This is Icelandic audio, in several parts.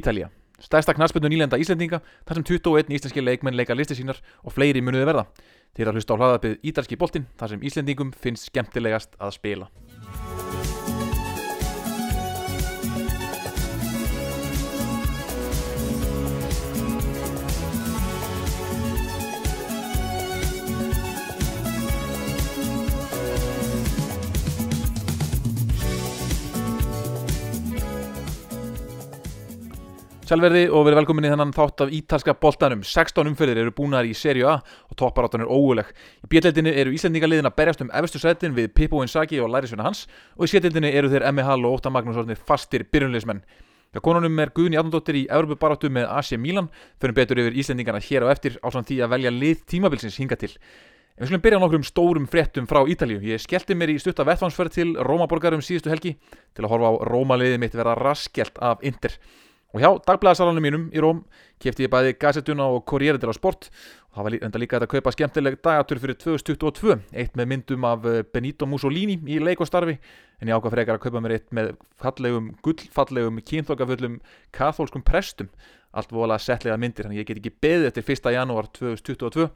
Ítalía. Stærsta knarsbyrnu nýlenda Íslendinga þar sem 21 íslenski leikmenn leika listi sínar og fleiri munuði verða. Þeir að hlusta á hlaðabið Ítalski boltinn þar sem Íslendingum finnst skemmtilegast að spila. Sælverði og verið velkominni þennan þátt af ítalska boltanum. 16 umferðir eru búnar í Serie A og topparáttan er óguleg. Í bjöldleitinu eru Íslandingaliðin að berjast um efstu sætin við Pippo Inzaghi og Lærisvina hans og í sétleitinu eru þeir Emmi Hall og Óta Magnús orðinir fastir byrjunleismenn. Hjá konunum er Guðni Adnóttir í Evropabaráttu með AC Milan, fyrir betur yfir Íslandingana hér á eftir á samt því að velja lið tímabilsins hinga til. En við skulum byrja á nokkrum stórum fréttum frá Ítalíu. Ég skellti mér í stutta vettvansferð til Rómaborgarum síðustu helgi til að horfa á Rómaliðið mitt vera raskjelt af Inter. Og hjá dagblæðasalanum mínum í Róm kefti ég bæði Gazetuna og Corriere dello Sport. Og það var enda líka að kaupa skemmtileg dagatur fyrir 2022 eitt með myndum af eh, Benito Mussolini í leik og starfi en ég ákvað frekar að kaupa mér eitt með fallegum, gullfallegum, kynþokkafullum kathólskum prestum. Allt voðalega settlega myndir þannig ég get ekki beðið eftir 1. janúar 2022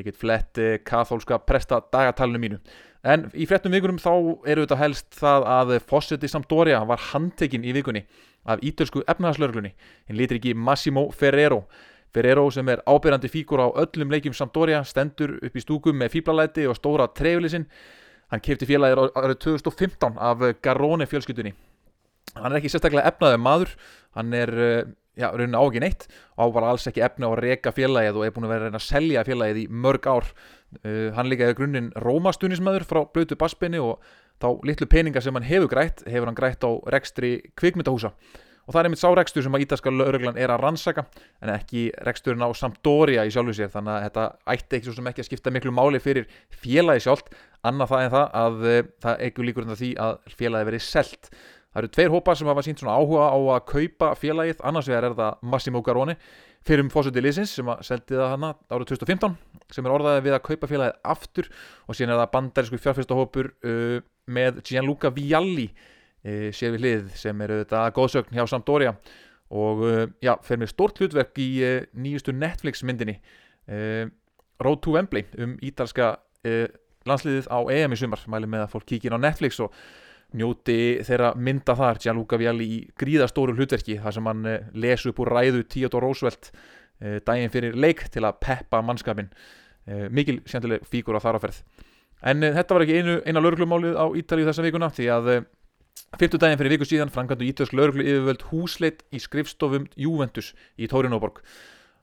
ég get flett kathólska presta dagatalinu mínu. En í frettum vikurum þá eru þetta helst það að Fossetti Sampdoria var handtekinn í vikunni af ítölsku efnahagslörglunni hinn litur ekki Massimo Ferrero. Ferrero sem er ábyrjandi fíkur á öllum leikjum Sampdoria stendur upp í stúkum með fýblalæti og stóra treflisinn hann kefti félagir árið 2015 af Garrone fjölskyldunni. Hann er ekki sérstaklega efnaðið maður hann er eh, já, raunin á ekki neitt. Og á bara alls ekki efna á að reka félagið og er búin að vera að reyna að selja félagið í mörg ár. Uh, hann líka í grunninn Rómastunismæður frá blötu bassbynni og þá litlu peninga sem hann hefur grætt hefur hann grætt á rekstri kvikmyndahúsa. Og það er einmitt sá rekstur sem að ítalska lauruglan er að rannsaka en ekki reksturinn á Sampdoria í sjálfu sér. Þannig að þetta ætti ekki svo sem ekki að skipta miklu máli fyrir félagi sjálft annað það en það að uh, það ekkur líkur en það því að félagi verið selt það eru tveir hópar sem hafa sínt svona áhuga á að kaupa félagið. Annars vegar er það Massimo Garoni fyrir um fósuti liðsins sem seldi það hana árið 2015 sem er orðaðið við að kaupa félagið aftur. Og síðan er það bandarísku fjárfyrstahópur uh, með Gianluca Vialli uh, sér við hlið sem eru þetta góðsögn hjá Sampdoria. Og uh, já, fer með stort hlutverk í uh, nýjustu Netflix myndinni uh, Road to Wembley um ítalska uh, landsliðið á EM í sumar. Mæli með að fólk kíkir á Netflix og njóti þeirra mynda þar Gianluca Vialli í gríðastóru hlutverki þar sem hann lesu upp úr ræðu Theodore Roosevelt daginn fyrir leik til að peppa mannskapin mikil sjandileg fíkur á þaraferð en þetta var ekki einu, eina lauruglumálið á Ítalíu þessa vikuna því að fyrtu daginn fyrir viku síðan frangandu ítalsk lauruglu yfirvöld húsleit í skrifstofum Juventus í Tórinóborg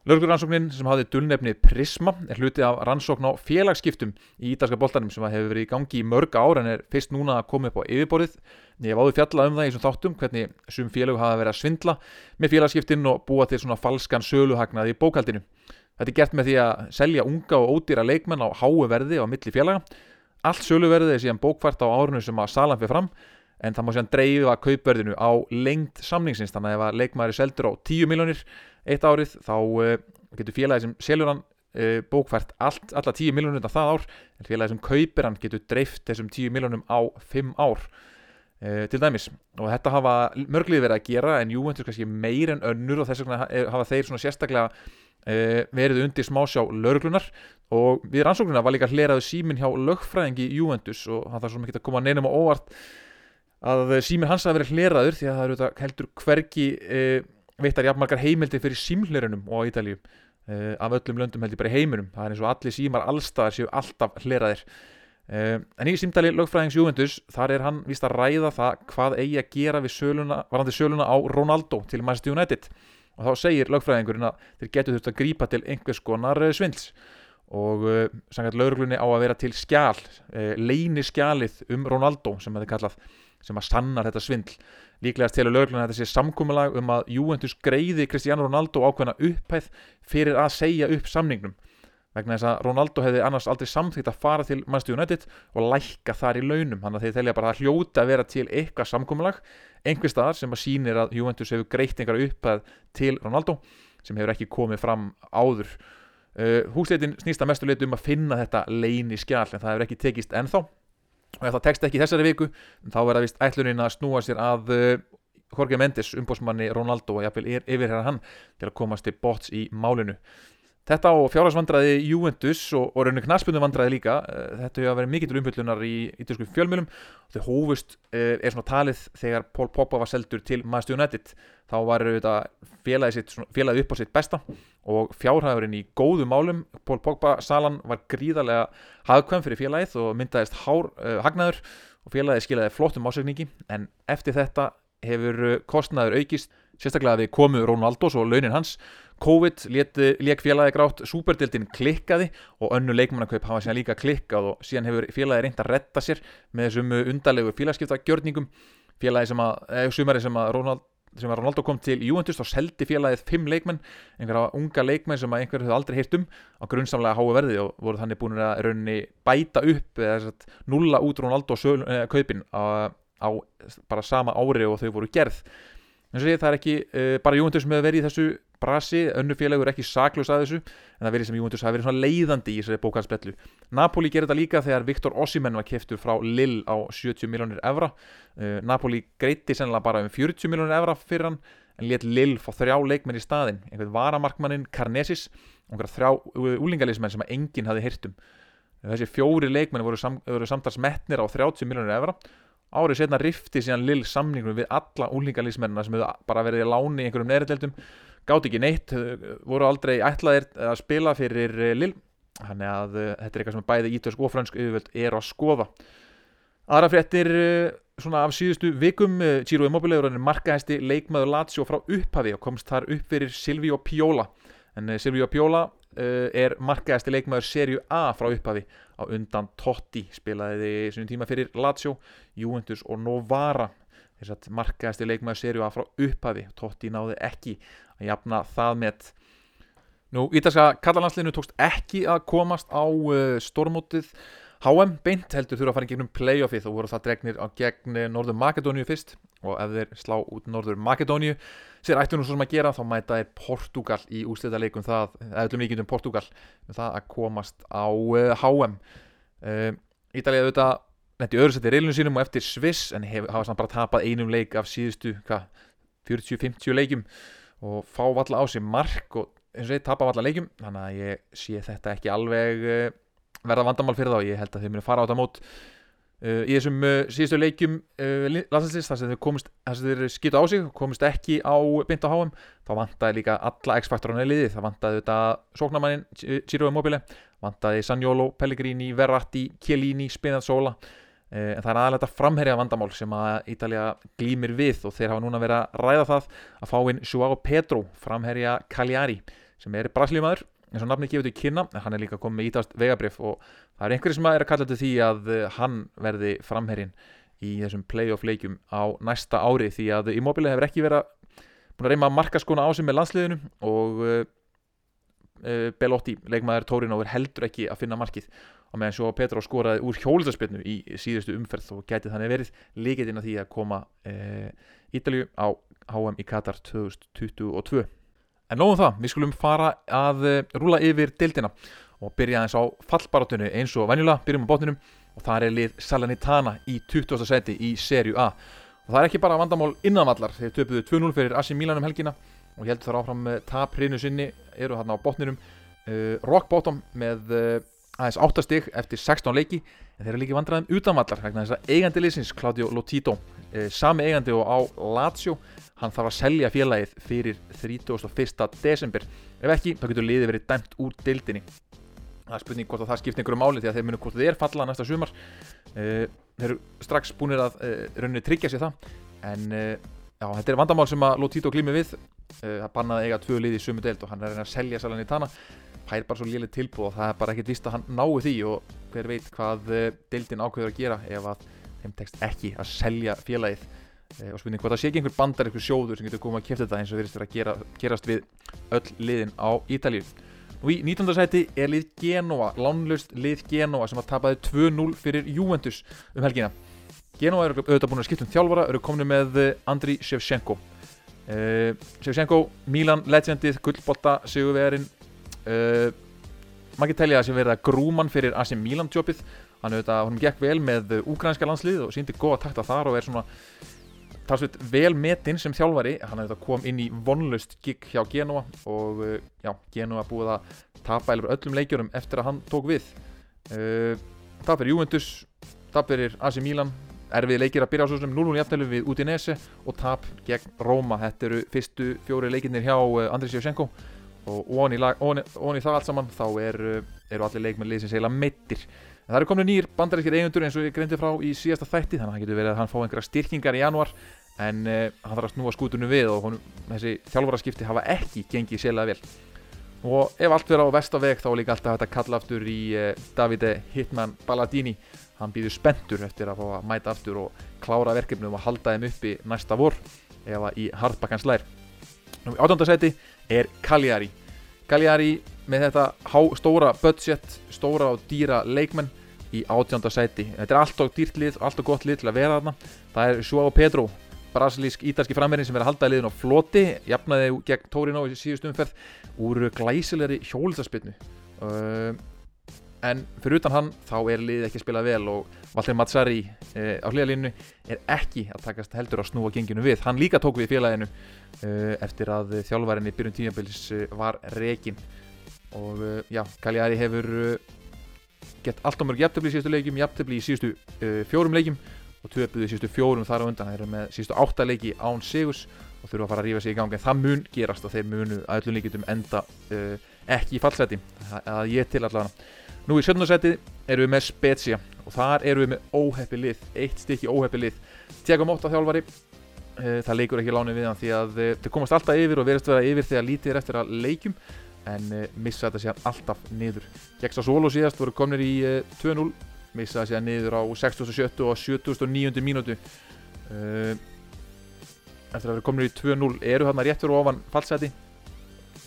Lörguransóknin sem hafði dullnefni Prisma er hluti af rannsókn á félagsskiptum í ítalska boltanum sem hefur verið í gangi í mörg ár en er fyrst núna að koma upp á yfirborðið. Ég hef áður fjallað um það í þessum þáttum hvernig sum félag hafa verið að svindla með félagsskiptin og búa til svona falskan söluhagnað í bókaldinu. Þetta er gert með því að selja unga og ódýra leikmenn á háu verði á milli félaga. Allt söluverðið er síðan bókfært á árunum sem að salan fyrir fram en það má síðan dreifa kaupverðinu á lengt samningsins þannig að ef að leikmæri seldur á 10 miljónir eitt árið þá uh, getur félagi sem selur hann uh, bókfært allt, alla 10 miljónum þetta það ár en félagi sem kaupir hann getur dreift þessum 10 miljónum á 5 ár. Uh, til dæmis og þetta hafa mörglið verið að gera en Juventus kannski meir en önnur og þess vegna hafa þeir svona sérstaklega verið undir smásjá lauruglunar og við rannsóknuna var líka hleraðu símin hjá lögfræðingi Juventus og hann þarf svo mikið að koma neinum á óvart að símin hans hafa verið hleraður því að það eru heldur hverki veittar jafnmarkar heimildi fyrir símhlirunum og á Ítalíu uh, af öllum löndum heldur bara heiminum. Það er eins og allir símar allstaðar séu alltaf hleraðir. Uh, en í símdali lögfræðings Juventus þar er hann vist að ræða það hvað eigi að gera við söluna, varandi söluna á Ronaldo til Manchester United. Og þá segir lögfræðingurinn að þeir getur þurft að grípa til einhvers konar uh, svindls. Og sangat lögurlunni á að vera til skjál leini skjalið um Ronaldo sem það er kallað sem að sannar þetta svindl. Líklegast lögurlunni að þetta sé samkúmulag um að Juventus greiði Cristiano Ronaldo ákveðna upphæð fyrir að segja upp samningnum. Vegna þess að Ronaldo hefði annars aldrei samþýtt að fara til Manchester United og lækka þar í launum. Þannig að þeir telja bara að hljóta að vera til eitthvað samkúmulag einhver staðar sem að sínir að Juventus hefur greitt einhverja upphæð til Ronaldo sem hefur ekki komið fram áður. Uh, húsleitin snýst að mestu leitu um að finna þetta leini skjál en það hefur ekki tekist ennþá og ef það tekst ekki þessari viku þá verða vist ætlunin að snúa sér að uh, Jorge Mendes, umbósmanni Ronaldo og jafnvel yfir hann til að komast til bots í málinu Þetta og fjárhagsvandræði Juventus og, og rauninu knaspunum vandræði líka, uh, þetta hefur verið mikill umbyllunar í ítalsku fjölmjölum. Þau hófust uh, er svona talið þegar Pól Pogba var seldur til Master United. Þá var þetta félagið upp á sitt besta og fjárhagurinn í góðu málum. Pól Pogba salan var gríðarlega hagkvæm fyrir félagið og myndaðist hár, uh, hagnaður og félagið skilaði flottum ásökningi en eftir þetta hefur kostnaður aukist, sérstaklega við komu Rónaldós og launin hans. COVID lék félagi grátt, súperdildin klikkaði og önnu leikmannakaup hafa síðan líka klikkað og síðan hefur félagi reynd að retta sér með þessum undarlegu félagskiptagjörningum félagi sem að, eða sumari sem að Ronald, sem að Ronaldo kom til Juventus þá seldi félagið fimm leikmenn, einhverja unga leikmenn sem einhverju hefur aldrei heyrt um á grunnsamlega háu verði og voru þannig búin að raunni bæta upp eða nulla út Ronaldo söl, eh, kaupin á, á bara sama ári og þau voru gerð. En svo ég það er ekki uh, bara Juventus með að vera í þessu brasi, önnu félagur ekki saklus að þessu en það verið sem Juventus hafi verið svona leiðandi í þessari bókalspellu. Napoli gerir þetta líka þegar Viktor Ossimenn var keftur frá Lill á 70 miljónir evra uh, Napoli greiti sennilega bara um 40 miljónir evra fyrir hann en let Lill fá þrjá leikmenn í staðin einhvern varamarkmannin Karnesis og einhverja þrjá úlingalismenn sem enginn hafi hirtum. Þessi fjóri leikmenn voru, sam, voru samtals metnir á 30 miljónir evra árið setna rifti síðan Lill samningnum við alla úlingalismennina sem hefur bara verið í láni í einhverjum neyradeldum gátt ekki neitt, voru aldrei ætlaðir að spila fyrir eh, Lill þannig að uh, þetta er eitthvað sem bæði ítösk og fransk auðvöld er að skoða. Aðra fréttir svona af síðustu vikum, Ciro Immobile er markahæsti leikmaður Lazio frá upphafi og komst þar upp fyrir Silvio Piola. En Silvio Piola er markahæsti leikmaður Serju A frá upphafi. Á undan Totti spilaði svona tíma fyrir Lazio, Juventus og Novara. Þess að markaðasti leikmaður serju að frá upphafi. Totti náði ekki að jafna það með Nú, ítalska kallalanslinu tókst ekki að komast á uh, stormótið HM beint heldur þurfa að fara í gegnum playoffið og voru það dregnir á gegn Norður Makedóniu fyrst. Og ef þeir slá út Norður Makedóniu sér ættu nú svo sem að gera þá mæta þeir Portugal í úslita leikum það, eða öllum líkjum Portugal það að komast á uh, HM uh, Ítalið auðvitað lendi öðru seti reilinu sínum og eftir Sviss en hef, hafa samt bara tapað einum leik af síðustu 40-50 leikum og fá valla á sig mark og eins og ég tapa valla leikum þannig að ég sé þetta ekki alveg uh, verða vandamál fyrir þá. Ég held að þeir munu fara á þetta mót uh, í þessum uh, síðustu leikum landslýst þar sem þeir komist þar sem þeir skita á sig komist ekki á bynd á háum þá vantaði líka alla X-faktorana í liði það vantaði þetta sóknamannin Ciro Immobile vantaði Sanjolo, Pellegrini, Verratti, Chiellini, Spinazzola Eh, en það er aðalega þetta framherja vandamál sem að Ítalja glýmir við og þeir hafa núna verið að ræða það að fá inn Joao Pedro, framherja Cagliari sem er braslímaður eins og nafni gefur til kynna, en hann er líka komið með ítast vegabrif og það er einhverju sem að er að kalla til því að eh, hann verði framherjin í þessum playoff leikjum á næsta ári því að Immobile hefur ekki verið búin að reyma markaskona á sig með landsliðinu og uh, Belotti, leikmaður Tórin og er heldur ekki að finna markið. Og meðan svo Petro skoraði úr hjólitaspilnu í síðustu umferð og gæti þannig verið líkið inn að því að koma e, Ítalju á HM í Katar 2022 En nóðum það, við skulum fara að e, rúla yfir dildina og byrja aðeins á fallbaratunni eins og venjulega, byrjum á botninum og það er lið Salernitana í 20. seti í serju A. Og það er ekki bara vandamál innanvallar, þeir töpuðu 2-0 fyrir Asi Milan um helgina og heldur þar áfram taprinu sinni, eru þarna á botninum. Uh, Rock Bottom með uh, aðeins 8 stygg eftir 16 leiki. En þeir eru líki vandraðum utanvallar vegna þess að eigandi liðsins, Claudio Lotito e, sami eigandi og á Lazio hann þarf að selja félagið fyrir 31. desember. Ef ekki, þá getur liðið verið dæmt úr dildinni það er spurning hvort að það skiptir einhverju máli því að þeir munu hvort er falla næsta sumar. Þeir eru strax búinir að rauninni tryggja sér það. En já, þetta er vandamál sem að Lotito glými við það bannaði eiga tvö lið í sumu deild og hann er að selja Salernitana fær bara svo liðlega tilbúð og það er bara ekkert vist að hann nái því og hver veit hvað eh, deildin ákveður að gera ef að þeim tekst ekki að selja félagið e, og spurning hvað það sé ekki einhver bandar, einhver sjóður sem getur komið að kæfta þetta eins og verðist að gera, gerast við öll liðin á Ítalíu. Nú í 19. sæti er lið Genoa, lánlust lið Genoa sem að tapaði 2-0 fyrir Juventus um helgina. Genoa eru auðvitað búin að skipta um þjálfara, eru komni með eh, Andri Shevchenko. Uh, Shevchenko, Milan legendið, gullbotta, sigurvegarinn. Uh, maður ekki telja að sem verða grúman fyrir AC Milan jobbið hann auðvitað, hann gekk vel með ukrænska landslið og síndi góða takta þar og er svona talsveit vel metinn sem þjálfari. Hann hefði kom inn í vonlust gig hjá Genoa og uh, já, Genoa búið að tapa eða öllum leikjörum eftir að hann tók við. Tap fyrir Juventus tap fyrir AC Milan erfið leikir að byrja á svo sem 0-0 jafntölu við Udinese og tap gegn Róma. Þetta eru fyrstu fjóri leikirnir hjá uh, Andris Jósenko og ón í, í það allt saman þá er, eru allir leikmenn liðsins heila meittir en það eru komin nýjir bandarískir eigundur eins og ég greindi frá í síðasta þætti þannig að það getur verið að hann fá einhverja styrkingar í januar en uh, hann þarf að snúa skútunum við og honum, þessi þjálfaraskipti hafa ekki gengið sérlega vel. Og ef allt verður á vestaveg þá líka alltaf þetta kalla aftur í uh, Davide Hitman Balladini hann býður spentur eftir að fá að mæta aftur og klára verkefnum og halda þeim uppi næsta vor eða í hardbakkans lær. Átöndarsæti er Cagliari. Cagliari með þetta há, stóra budget stóra og dýra leikmenn í átjöndarsæti þetta er allt og dýrt lið, allt og gott lið til að vera þarna. Það er Joao Pedro brasilísk ítalski framverðin sem er að halda liðin á floti jafnaði gegn Torino í síðust umferð úr glæsilegri hjólstaspinnu uh, en fyrir utan hann þá er liðið ekki að spila vel og Valdir Mazzari uh, á hlýðalínu er ekki að takast heldur að snúa genginu við. Hann líka tók við félaginu uh, eftir að þjálfværin í byrjun tímabils uh, var rekin og uh, já, Cagliari hefur uh, gett allt á mörg jafntöfli í síðustu leikjum jafntöfli í síðustu fjórum leikjum og töpuðu síðustu fjórum þar á undan. Þeir eru með síðustu átta leiki án Sigus og þurfa að fara að rífa sig í gangi en það mun gerast og þeir munu að öllum líkitum enda ekki í fallseti. Að ég til allavega nú í 17. seti eru við með Spezia og þar eru við með óheppi lið eitt stykki óheppi lið Tiago Motta þjálfari uh, það leikur ekki láni við hann því að uh, þeir komast alltaf yfir og verðast vera yfir þegar lítið er eftir að leikum en missa þetta síðan alltaf niður Geksa Solo síðast voru komnir í 2-0 missaði sér niður á 67. og 79. mínútu eftir að vera komin í 2-0 eru hérna rétt fyrir ofan fallseti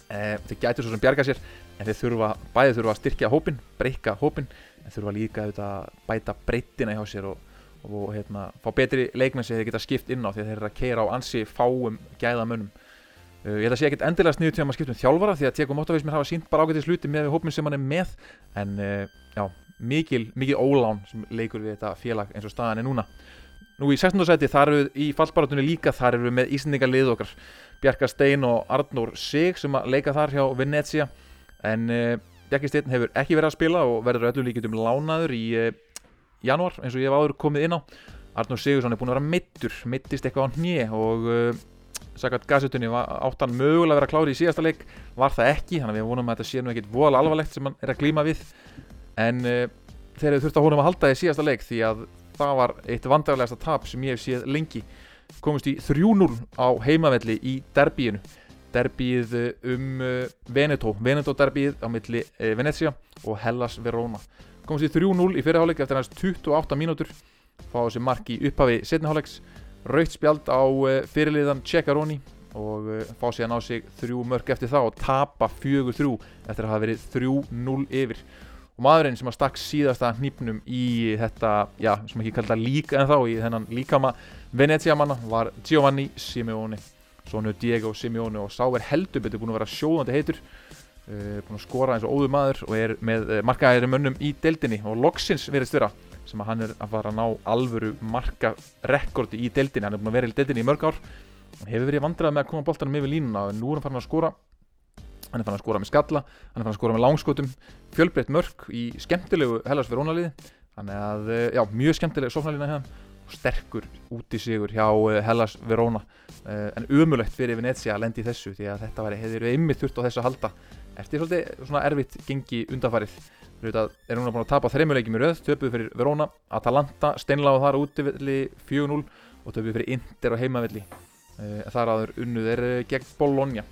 þeir gætu svo sem bjarga sér en þeir þurfa, bæði þurfa að styrkja hópin breyka hópin, en þurfa líka að bæta breytina hjá sér og, og hérna, fá betri leikmenn sem þeir geta skipt inn á því að þeir eru að keira á ansi fáum gæðamönnum. Uh, ég held að sé ekkert endilega sniðu til að maður skiptum þjálfara því að Tjekko Móttavís mér hafa sínt bara ágætið sluti með hópin sem hann er með en já mikil, mikil ólán sem leikur við þetta félag eins og staðan er núna. Nú í 16. seti þar eru við í fallbaratunni líka þar eru við með Íslandingarlið okkar. Bjarka Stein og Arnór Sig sem að leika þar hjá Venezia en uh, Bjarki Stein hefur ekki verið að spila og verður öllum líkitum lánaður í uh, januar eins og ég hef áður komið inn á. Arnór Sigursson er búin að vera mittur mittist eitthvað á hnið og uh, Sakat Gassutunni áttan mögulega að vera klári í síðasta leik. Var það ekki, þannig að við vonum að þetta sé nú ekkit voðalega alvarlegt sem hann er að glíma við. En uh, þeir eru þurft að honum að halda í síðasta leik því að það var eitt vandarlegasta tap sem ég hef séð lengi. Komist í 3-0 á heimavelli í derbíinu derbíið um uh, Veneto. Veneto derbíið á milli uh, Venezia og Hellas Verona. Komist í 3-0 í fyrirháleik eftir hans 28 mínútur. Fá þessi mark í upphafi setniháleiks raukt spjald á fyrirliðan Ceccaroni og fá síðan á sig þrjú mörg eftir það og tapa 4-3 eftir að hafa verið 3-0 yfir. Og maðurinn sem að stakk síðasta hnípnum í þetta, já, sem ekki kallta líka en þá, í þennan líkama Venezia manna var Giovanni Simeone svonu Diego Simeone og sá er heldur betur búin að vera sjóðandi heitur uh, búin að skora eins og óður maður og er með uh, markaðæri mönnum í deildinni. Og loksins verist vera sem að hann er að fara að ná alvöru markarekordi í deildinni, hann er búin að vera í deildinni í mörg ár. Hann hefur verið vandrað með að koma bóltanum yfir línuna og nú er hann farin að skora. Hann er fann að skora með skalla, hann er fann að skora með langskotum. Fjölbreytt mörg í skemmtilegu Hellas Verónaliði þannig að, eh, já, mjög skemmtileg sóknarlína hérna sterkur út í sigur hjá eh, Hellas Veróna eh, en umulögt fyrir Venecia að lendi þessu því að þetta hefur við ymmið þurft á þessu að halda. Eftir svolítið svona erfitt gengi undanfarið. Við erum núna búin að tapa þreymulegjum í röð töpuð fyrir Veróna, Atalanta steinláð þar útivilli 4-0 og töpuð fyrir Inter og heimavilli þar aður unnuð er gegn Bologna.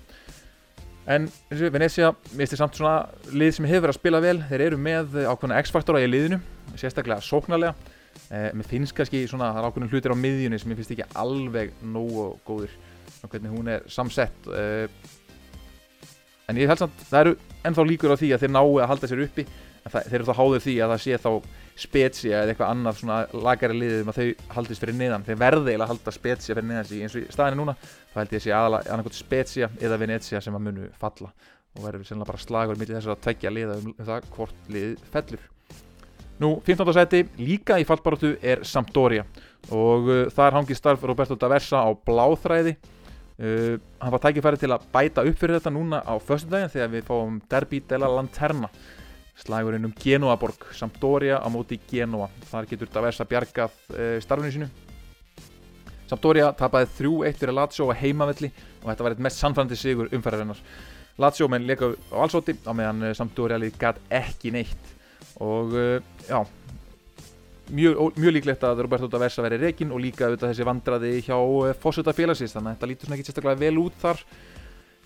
En eins og Venecia, þið samt svona lið sem hefur verið að spila vel, þeir eru með ákveðna X-faktora í liðinu, sérstaklega sóknarlega. Eh, mér finnst kannski svona, það er ákveðna hlutir á miðjunni sem mér finnst ekki alveg nógu góður, svona hvernig hún er samsett. Eh, en ég held samt, það eru ennþá líkur á því að þeir nái að halda sér uppi, en það, þeir eru þá háður því að það sé þá Spezia eða eitthvað annað svona lagari liðið um að þau haldist fyrir niðan þeir verði eiginlega að halda Spezia fyrir niðan eins og staðinni núna þá held ég að sé aðalega annarkot Spezia eða Venezia sem að munu falla og verður sennilega bara slagur í þess að tveggja liða um það hvort lið fellur Nú, 15. seti, líka í fallbaróttu er Sampdoria. Og uh, þar hangi starf Roberto Daversa á bláþræði. Uh, hann var tækifæri til að bæta upp fyrir þetta núna á föstudagin þegar við fáum Derby della Lanterna. Slagurinn um Genoaborg Sampdoria á móti Genoa. Þar getur Daversa bjargað uh, starfinu sínu. Sampdoria tapaði 3-1 fyrir Lazio á heimavelli og þetta var eitt mest sannfærandi sigur umferðarinnar. Lazio menn leika á allsóti á meðan uh, Sampdoria lík gæt ekki neitt og uh, já. Mjög, mjög líklegt að Roberto Daversa veri reygin og líka auðvitað þessi vandraði hjá uh, fósita félagsins. Þannig að þetta lítur svona ekki sérstaklega vel út þar.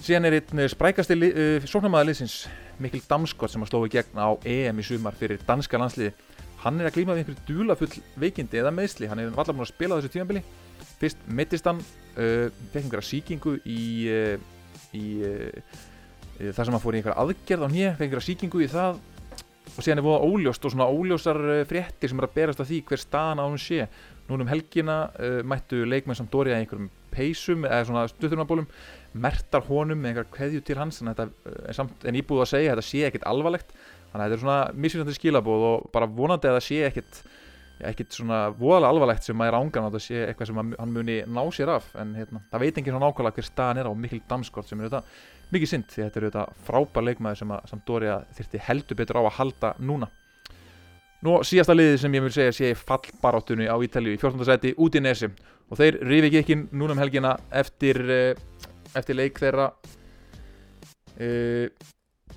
Síðan er einn sprækasti uh, sóknarmæðaliðsins Mikkel Damskott sem að slói gegn á EM í sumar fyrir danska landsliði hann er að glíma við einhverju dulafull veikindi eða meðsli, hann er vallar búin að spila þessu tímanbili fyrst mittist hann uh, fekk einhverja síkingu í, uh, í þar sem hann fór í einhverja aðgerð á nýja fekk einhverja síkingu í það og síðan er búin óljóst og svona óljósar fréttir sem er að berast af því hver staðan á hún sé. Núna um helgina mættu leikmenn samt Dóri að einhverjum peysum eða svona stuttunarbólum mertar honum með einhverja kveðju til hans en, þetta, en, samt, en íbúið að segja að þetta sé ekkit alvarlegt. Þannig að þetta er svona misvísandi skilabóð og bara vonandi að það sé ekkit ekkert svona voðalega alvarlegt sem að er ángan á þetta sé eitthvað sem hann muni ná sér af. En hérna, það veit ekki svona nákvæmlega hver staðan er á Mikkel Damskort sem er þetta mikið synd því þetta er þetta frábær leikmaður sem að Sampdoria þyrti heldur betur á að halda núna. Nú síðasta liði sem ég vil segja sé fallbaráttunni á Ítalíu í 14. seti út í Nesi og þeir rifi ekki núna um helgina eftir, eftir leik þeirra uh,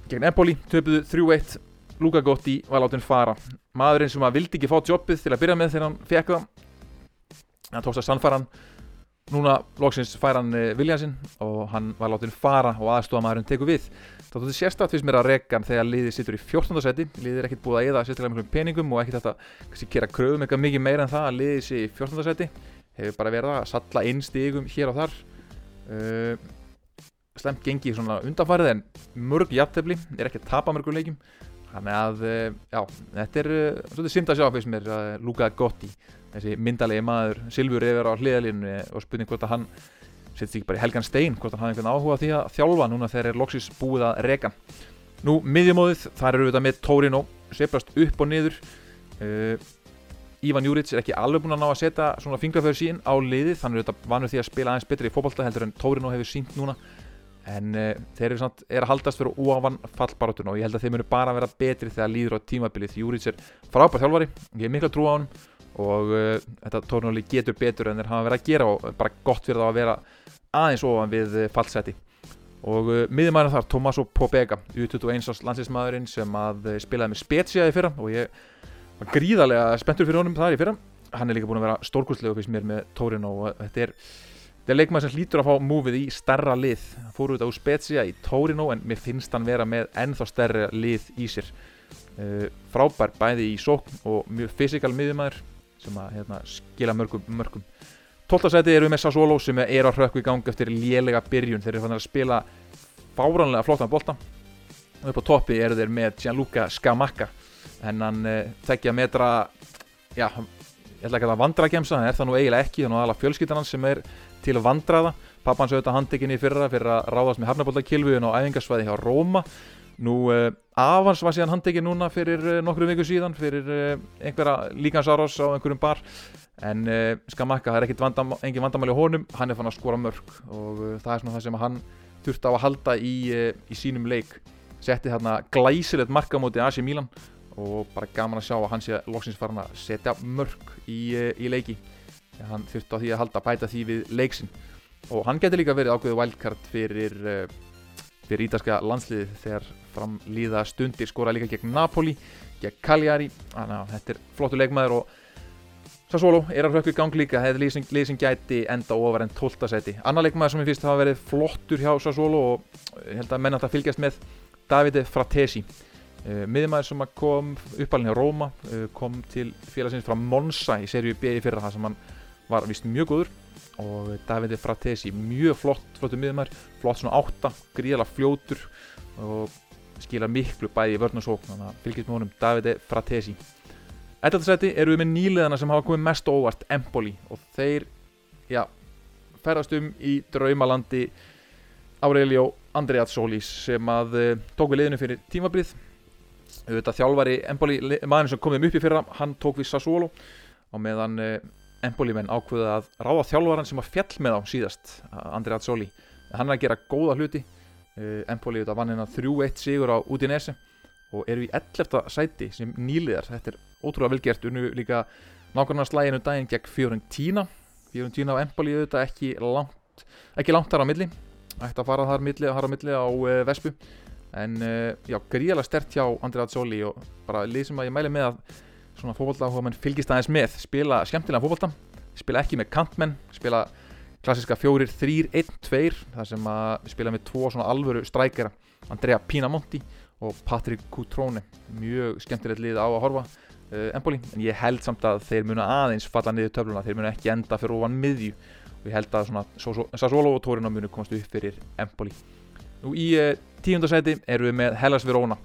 gegn Empoli töpuðu 3-1 Luka Gotti var látin fara. Maðurinn sem að vildi ekki fá jobbið til að byrja með þegar hann fekk það hann tókst að sannfara hann núna loksins fær hann eh, viljansinn og hann var látin fara og aðstofa maðurinn teku við þá tótti sérstætt fyrst mér að reka hann þegar liðið sittur í 14. seti liðið er ekkert búið að eða sérstaklega mjög peningum og ekkert að gera kröfum eitthvað mikið meira en það að liðið sé í 14. seti hefur bara verið að salla inn stígum hér og þar uh, slemt gengi svona undanfarið en mörg jafntefni er ekki að tapa mörgum leikim Þannig að, eh, já, þetta er uh, svolítið synd að sjá fyrst mér að Luka Gotti, þessi myndalegi maður, Silfur yfir á hliðalínu og spurning hvort að hann setjast ekki bara í helgan stein, hvort hann hafi einhvern áhuga því að þjálfa núna þegar er loksis búið að reka. Nú, miðjumóðið, þar eru við þetta með Torino, seplast upp og niður. Uh, Ívan Júrits er ekki alveg búin að ná að setja svona fingraföður sín á liðið, þannig að þetta vanur því að spila aðeins betri í fókbalta heldur en Torino hefur sínt núna en uh, þeir eru samt, er að haldast fyrir óavann fallbaróttun og ég held að þeir munu bara vera betri þegar líður á tímabilið. Því Júriðs er frábært þjálfari, ég hef miklu að trúa á hann og uh, þetta tórnóli getur betur en þeir hafa verið að gera og bara gott fyrir það að vera aðeins ofan við uh, fallseti. Og miðjumæðurinn þar, Tomaso Pobega U21 árs landsinsmaðurinn sem að spilaði með Spezia í fyrra og ég var gríðarlega spenntur fyrir honum þar í fyrra. Hann er líka búin að vera stórkustlega þetta er Það leikmann sem hlýtur að fá múfið í starra lið. Hann fór út á Spezia í Torino en mér finnst hann vera með ennþá stærra lið í sér. Uh, frábær bæði í sókn og mjög fysikal miðjumæður sem að hérna, skila mörgum mörgum. 12. seti eru við með Sassuolo sem er á hrökku í gang eftir lélega byrjun. Þeir eru fann að spila fáránlega flottan bolta. Og upp á toppi eru þeir með Gianluca Scamacca. Hennan uh, tekja metra, já, ég ætla ekki að vandra að gemsa, en er það nú eiginlega ekki. Þannig að alla fjölskyttan hans sem er til að vandraða pappans auðvitað handekinn í fyrra fyrir að ráðast með hafnabóltakilvun á æfingarsvæði hjá Róma. Nú uh, Avans var síðan handekinn núna fyrir uh, nokkru viku síðan fyrir uh, einhverja líkansárás á einhverjum bar. En Skamakka, það er vandam, engin vandamáli á honum, hann er fann að skora mörg og það er svona það sem hann þurfti á að halda í, í sínum leik. Setti þarna glæsilegt marka mútið Asi Milan og bara gaman að sjá að hann sé loksins farin að setja mörg í, í leiki hann þurfti á því að halda bæta því við leiksin og hann getur líka verið ákveðu wildcard fyrir, eh, fyrir ítalska landsliði þegar fram líða stundir. Skora líka gegn Napoli, gegn Cagliari. Þannig að þetta er flottu leikmaður og Sassolo er að hrökku í gang líka. Er lið sem gæti enda ofar en 12. seti annar leikmaður sem ég finnst hafa verið flottur hjá Sassolo og ég held að menna þetta fylgjast með Davide Fratesi. Uh, miðjumæður sem kom uppalinn hjá Róma uh, kom til félagsins frá Monza í serju B í fyrra það sem hann var vist mjög góður. Og Davide Fratesi mjög flott, flottu miðumær flott svona átta, gríðala fljótur og skila miklu bæði í vörn og sókn, þannig að fylgjast með honum Davide Fratesi. Ætlaðarsæti eru við með nýleðana sem hafa komið mest óvart Empoli. Og þeir já, ferðast um í draumalandi Aurelio Andreatssolis sem að uh, tók við liðinu fyrir tímabrið auðvitað þjálfari Empoli, maðurinn sem komið um upp í fyrra hann tók við Sassuolo. Og meðan Empoli menn ákveða að ráða þjálfaran sem að fjall með á síðast Andri Azzoli, hann er að gera góða hluti. Uh, Empoli auðvitað vann hérna 3-1 sigur á Udinese og eru í 11. sæti sem nýliðar. Þetta er ótrúlega velgert, unnu líka nákvæmlega slæginu daginn gegn Fiorentina. Fiorentina á Empoli auðvitað ekki langt, ekki langt þar á milli. Ætti að fara þar milli, á milli á uh, Vespu. En uh, já, gríðalega stert hjá Andri Azzoli og bara lið sem að ég mæli með að svona fókbalta mann fylgist aðeins með. Spila skemmtilega fókbalta, spila ekki með kantmenn spila klassiska fjórir þrýr, einn, tveir, þar sem að spila með tvo svona alvöru strækjara Andrea Pinamonti og Patrik Cutrone. Mjög skemmtilegt lið á að horfa uh, Empoli, en ég held samt að þeir muna aðeins falla niður töfluna, þeir muna ekki enda fyrir ofan miðju. Og ég held að svona Sassolo og Torino munu komast upp fyrir Empoli. Nú í uh, tíundarsæti eru við með Hellas Verona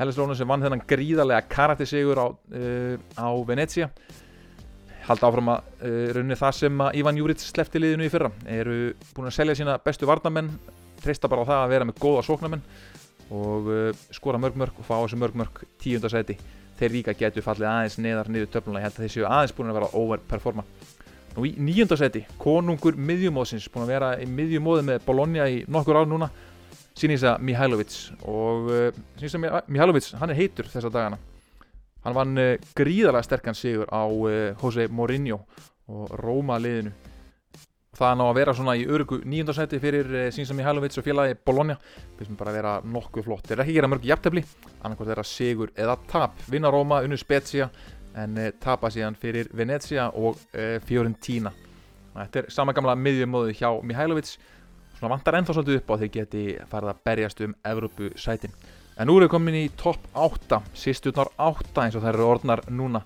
Hellas Verona sem vann þennan gríðarlega karaktersigur á, uh, á Venezia. Halda áfram að uh, raunni það sem að Ivan Juric slefti liðinu í fyrra. Eru búin að selja sína bestu varnamenn treysta bara á það að vera með góða sóknamenn og skora mörg mörg og fá þessu mörg mörg tíundarsæti þeir líka getur fallið aðeins neðar niður töfluna. Ég held að þeir séu aðeins búin að vera overperforma. Nú í nýjöndarsæti, konungur miðjumóðsins, búin að vera í miðjumóði með Bologna í nokkur ár núna Sinisa Mihailovic og uh, Sinisa Mihailovic, hann er heitur þessa dagana. Hann vann uh, gríðarlega sterkan sigur á uh, Jose Mourinho og Róma liðinu. Það ná að vera svona í örugu nýjöndarsæti fyrir Sinisa Mihailovic og félagi Bologna. Við sem bara vera nokkuð flott þeir er ekki gera mörg jafntefni, annarkvæmt þeirra sigur eða tap, vinna Róma, unnu Spezia en tapa síðan fyrir Venezia og Fiorentina. Þetta er sama gamla miðjumóðu hjá Mihailovic svona vantar ennþá svolítið upp á þeir geti farið að berjast um Evrópu sætin en nú erum við komin í topp 8 sýstutnar 8 eins og það eru orðnar núna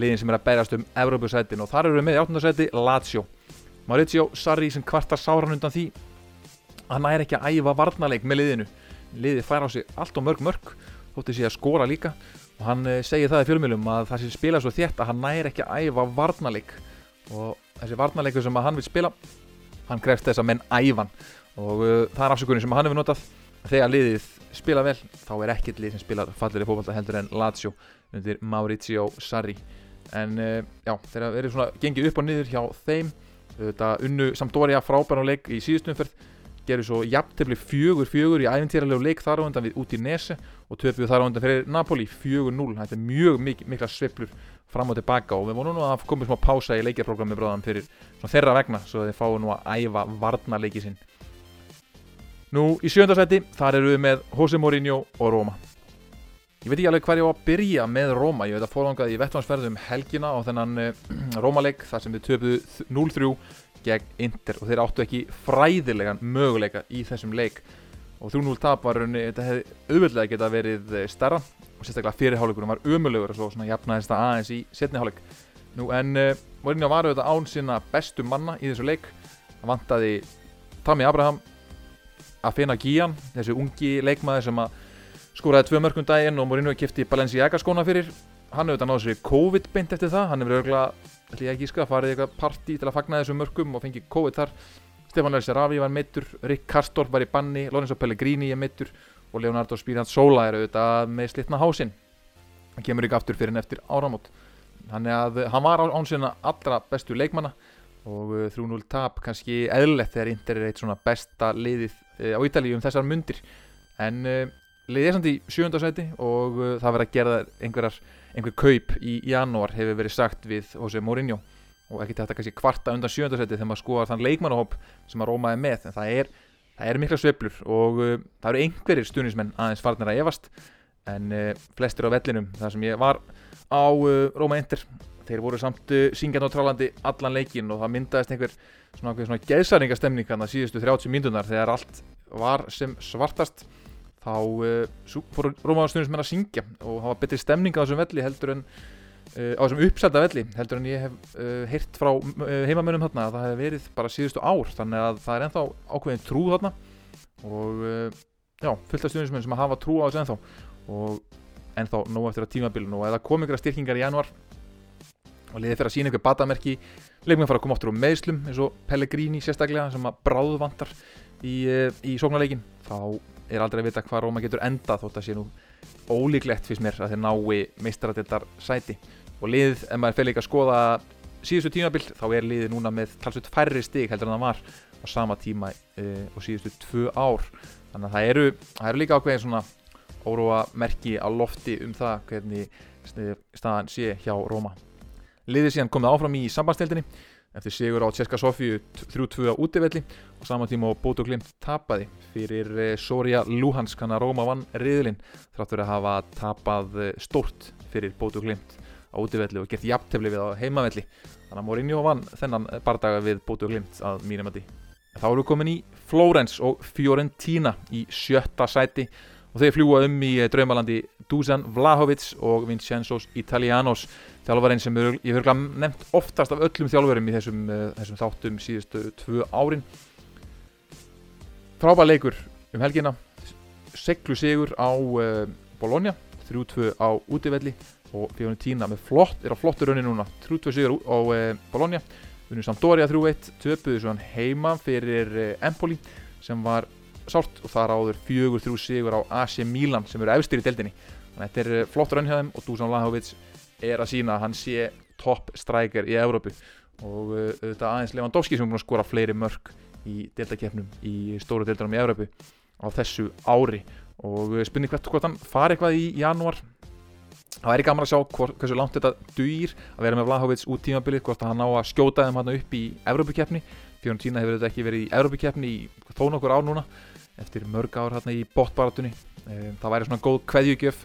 liðin sem er að berjast um Evrópu sætin og þar eru við með í 8. sæti Lazio. Maurizio Sarri sem kvartar sáran undan því hann er ekki að æfa varnarleik með liðinu. Liðið fær á sig allt og mörg mörg þótti sé að skora líka. Og hann segir það í fjölmjölum að það sé spila svo þétt að hann næri ekki að æfa varnarleik. Og þessi varnarleiku sem hann vil spila hann krefst þess að menn æfan og uh, það er afsökunin sem hann hefur notað. Þegar liðið spila vel þá er ekkert lið sem spilar fallir í fólkvallta heldur en Lazio undir Maurizio Sarri. En uh, já þegar það verið svona gengið upp og niður hjá þeim þetta unnu Sampdoria frábæruleik í síðustumferð gerur svo jafntefni fjögur fjögur í æfintýralegu leik þar á undan við út í Nese og töfum við þar á undan fyrir Napoli fjögur 0 þetta er mjög mik mikla sveplur fram og tilbaka og við vonum nú að komið smá pása í leikjarprogrammi bráðan fyrir þeirra vegna svo þeir fáu nú að æfa varnarleiki sinn. Nú í sjöndarsæti þar eru við með Jose Mourinho og Roma. Ég veit ekki alveg hvað ég á að byrja með Roma. Ég veit að fórlangaði í vettvansferðum helgina á þennan uh, Rómaleik þar sem við töfðu 0-3 gegn Inter og þeir áttu ekki fræðilegan möguleika í þessum leik. Og 3-0 tap var raunni, þetta hefði auðvöldlega geta verið eh, starra og sérstaklega fyrirháleikunum var umöluður og svo svona jafnaðist það aðeins í setniháleik nú en uh, Mourinho var auðvitað án sína bestu manna í þessu leik. Það vantaði Tammy Abraham að finna Gían, þessu ungi leikmaði sem að skóraði tvö mörgum daginn og Mourinho kipti Balenciaga skóna fyrir. Hann auðvitað náðu sér COVID beint eftir það. Hann hefur auðvitað ætla ég ekki að farið eitthvað partí til að fagna þessu mörgum og fengi COVID þar. Stefán Lærsi Ravi var meittur Rick Karstorp var í banni, Lorenzo Pellegrini er meittur og Leonardo Spirantsola er auðvitað með slitna hásinn. Hann kemur ekki aftur fyrir en eftir áramót. Þannig að hann var ánsina allra bestu leikmanna og 3-0 uh, tap kannski eðlilegt þegar Inter er eitt svona besta liðið uh, á Ítalíu um þessar mundir. En liðið er samt í sjöndarsæti og það verður að gera einhverjar einhver kaup í janúar hefur verið sagt við Jose Mourinho. Og ekki þetta kannski kvarta undan sjöndarsæti þegar maður skoðar þann leikmannahóp sem að Róma er með en það er, það er mikla sveplur og uh, það eru einhverjir stunismenn aðeins farnir að evast en uh, flestir á vellinum þar sem ég var á uh, Róma Inter. Þeir voru samt uh, syngjand á trálandi allan leikin og það myndaðist einhver svona, svona geðsaringastemning hann að síðustu 30 mindunar þegar allt var sem svartast. Þá uh, fóru Rómaðarstjónismenn að syngja og hafa betri stemning á þessum velli heldur en á þessum uppselda velli heldur en ég hef uh, heyrt frá heimamönum þarna að það hefði verið bara síðustu ár þannig að það er ennþá ákveðin trú þarna. Og já, fullt af stjónismenn sem hafa trú á þessu ennþá. Og ennþá nóg eftir að tímabilinu. Og eða kom ykkur að styrkingar í januar og liðið fyrir að sína ykkur batamerki leikmenn fara að koma áttur á meðslum eins og Pellegrini sérstaklega sem að bráðu vantar í, í sóknarleikin þá er aldrei að vita hvað Róma getur enda þótt að sé nú ólíklegt fyrst mér að þeir nái meistaradildar sæti og liðið, ef maður fyrir líka að skoða síðustu tímabill, þá er liðið núna með talsveit færri stig heldur en það var á sama tíma uh, og síðustu tvö ár. Þannig að það eru, það eru líka ákveðin svona óróa merki á lofti um það hvernig staðan sé hjá Róma. Liðið síðan komið áfram í sambandstildinni eftir sigur á Tjeska Sofíu 3-2 á útivelli. Og saman tíma á Bóto Glimt tapaði fyrir eh, Soria Luhansk hann að Róma vann riðlinn þráttur að hafa tapað eh, stórt fyrir Bóto Glimt á útivelli og gert jafntefni við á heimavelli. Þannig að Mourinho vann þennan bardaga við Bóto Glimt að mínum að því þá erum við komin í Flórens og Fiorentina í sjötta sæti. Og þeir fljúa um í eh, draumalandi Dusan Vlahovic og Vincenzos Italianos. Þjálfarinn sem ég höfðu nefnt oftast af öllum þjálfurum í þessum, uh, þessum þáttum síðustu tvö árin. Frábæð leikur um helgina. Seglu sigur á uh, Bologna 3-2 á útivelli og Fiorentina með flott, er á flottur raunin núna. 3-2 sigur á uh, Bologna. Unnum Sampdoria 3-1 töpuðu svo hann heima fyrir Empoli sem var sált og þar áður fjögur þrjú sigur á AC Milan sem eru efstir í deldinni þannig að þetta er eh, flottur önnhjöðum og Dusan Lahovic er að sína að hann sé topp strækjar í Európu og auðvitað aðeins Lewandowski sem er búin að skora fleiri mörg í deltakefnum í stóru deltanum í Európu á þessu ári. Og spurning hvert hvort hann fari eitthvað í janúar það væri gaman að sjá hvort, hversu langt þetta dýr að vera með Vlahovic út tímabilið hvort hann á að skjóta þeim hann upp í Európukefni Fiorentina hefur þetta ekki verið í Európukefni í þó nokkur ár núna eftir mörg ár hérna í botbaratunni ehm, það væri svona góð kveðjugjöf